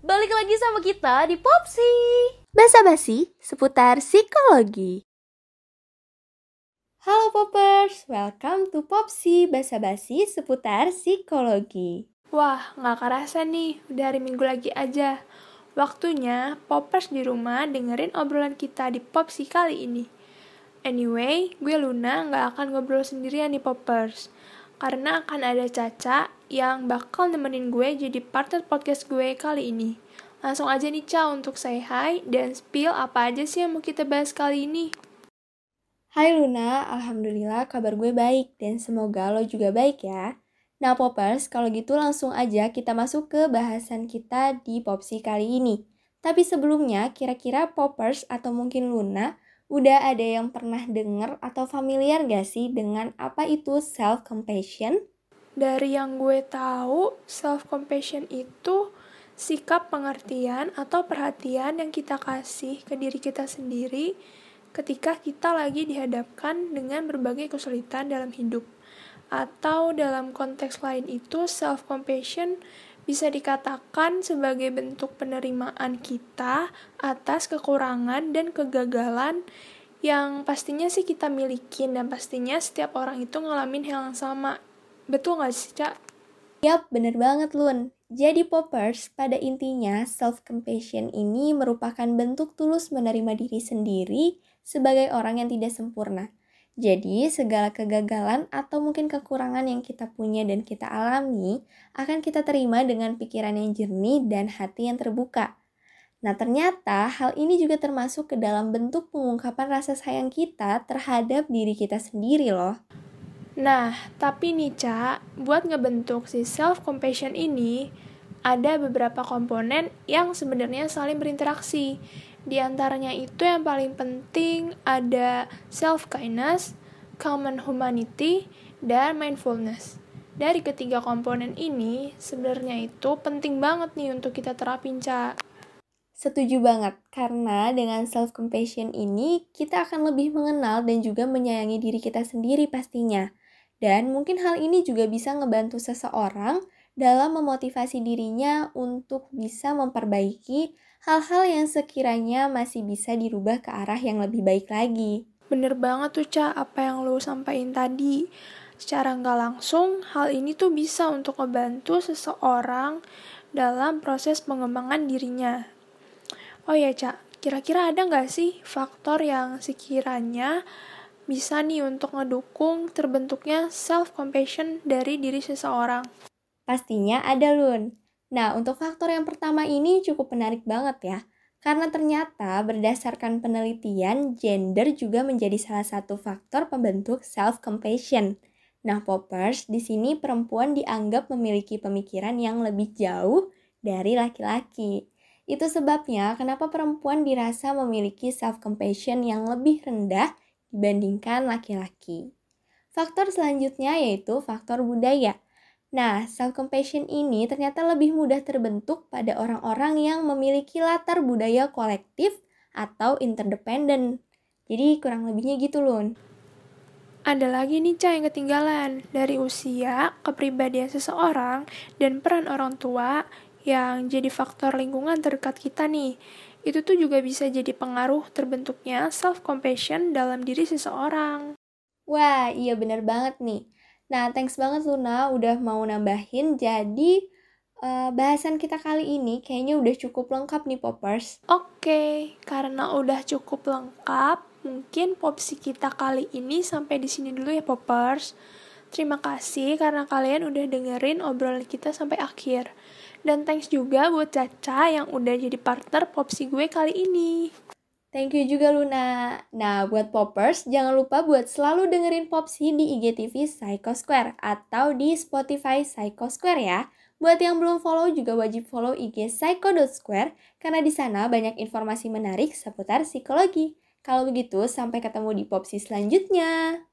Balik lagi sama kita di Popsi. Basa-basi seputar psikologi. Halo Poppers, welcome to Popsi Basa-basi seputar psikologi. Wah, nggak kerasa nih, udah hari minggu lagi aja. Waktunya Poppers di rumah dengerin obrolan kita di Popsi kali ini. Anyway, gue Luna nggak akan ngobrol sendirian nih Poppers. Karena akan ada Caca yang bakal nemenin gue jadi partner podcast gue kali ini. Langsung aja nih Ca untuk say hi dan spill apa aja sih yang mau kita bahas kali ini. Hai Luna, Alhamdulillah kabar gue baik dan semoga lo juga baik ya. Nah Poppers, kalau gitu langsung aja kita masuk ke bahasan kita di Popsi kali ini. Tapi sebelumnya, kira-kira Poppers atau mungkin Luna udah ada yang pernah denger atau familiar gak sih dengan apa itu self-compassion? Dari yang gue tahu, self-compassion itu sikap pengertian atau perhatian yang kita kasih ke diri kita sendiri ketika kita lagi dihadapkan dengan berbagai kesulitan dalam hidup. Atau dalam konteks lain itu self-compassion bisa dikatakan sebagai bentuk penerimaan kita atas kekurangan dan kegagalan yang pastinya sih kita milikin dan pastinya setiap orang itu ngalamin hal yang sama. Betul gak sih, Cak? Yap, bener banget, Lun. Jadi poppers, pada intinya self-compassion ini merupakan bentuk tulus menerima diri sendiri sebagai orang yang tidak sempurna. Jadi, segala kegagalan atau mungkin kekurangan yang kita punya dan kita alami akan kita terima dengan pikiran yang jernih dan hati yang terbuka. Nah, ternyata hal ini juga termasuk ke dalam bentuk pengungkapan rasa sayang kita terhadap diri kita sendiri loh. Nah, tapi nih, Cak, buat ngebentuk si self-compassion ini, ada beberapa komponen yang sebenarnya saling berinteraksi. Di antaranya itu yang paling penting ada self-kindness, common humanity, dan mindfulness. Dari ketiga komponen ini, sebenarnya itu penting banget nih untuk kita terapin, Cak. Setuju banget, karena dengan self-compassion ini kita akan lebih mengenal dan juga menyayangi diri kita sendiri pastinya. Dan mungkin hal ini juga bisa ngebantu seseorang dalam memotivasi dirinya untuk bisa memperbaiki hal-hal yang sekiranya masih bisa dirubah ke arah yang lebih baik lagi. Bener banget tuh, Ca, apa yang lo sampaikan tadi. Secara nggak langsung, hal ini tuh bisa untuk ngebantu seseorang dalam proses pengembangan dirinya, Oh ya, Cak, kira-kira ada nggak sih faktor yang sekiranya bisa nih untuk ngedukung terbentuknya self-compassion dari diri seseorang? Pastinya ada, Lun. Nah, untuk faktor yang pertama ini cukup menarik banget ya. Karena ternyata berdasarkan penelitian, gender juga menjadi salah satu faktor pembentuk self-compassion. Nah, poppers, di sini perempuan dianggap memiliki pemikiran yang lebih jauh dari laki-laki. Itu sebabnya kenapa perempuan dirasa memiliki self-compassion yang lebih rendah dibandingkan laki-laki. Faktor selanjutnya yaitu faktor budaya. Nah, self-compassion ini ternyata lebih mudah terbentuk pada orang-orang yang memiliki latar budaya kolektif atau interdependent. Jadi kurang lebihnya gitu loh. Ada lagi nih Ca yang ketinggalan dari usia, kepribadian seseorang, dan peran orang tua yang jadi faktor lingkungan terdekat kita nih, itu tuh juga bisa jadi pengaruh terbentuknya self-compassion dalam diri seseorang. Wah, iya bener banget nih. Nah, thanks banget Luna udah mau nambahin. Jadi, uh, bahasan kita kali ini kayaknya udah cukup lengkap nih Poppers. Oke, karena udah cukup lengkap, mungkin popsi kita kali ini sampai di sini dulu ya Poppers. Terima kasih karena kalian udah dengerin obrolan kita sampai akhir. Dan thanks juga buat Caca yang udah jadi partner Popsi gue kali ini. Thank you juga Luna. Nah, buat Poppers, jangan lupa buat selalu dengerin Popsi di IGTV Psycho Square atau di Spotify Psycho Square ya. Buat yang belum follow juga wajib follow IG Psycho.square karena di sana banyak informasi menarik seputar psikologi. Kalau begitu, sampai ketemu di Popsi selanjutnya.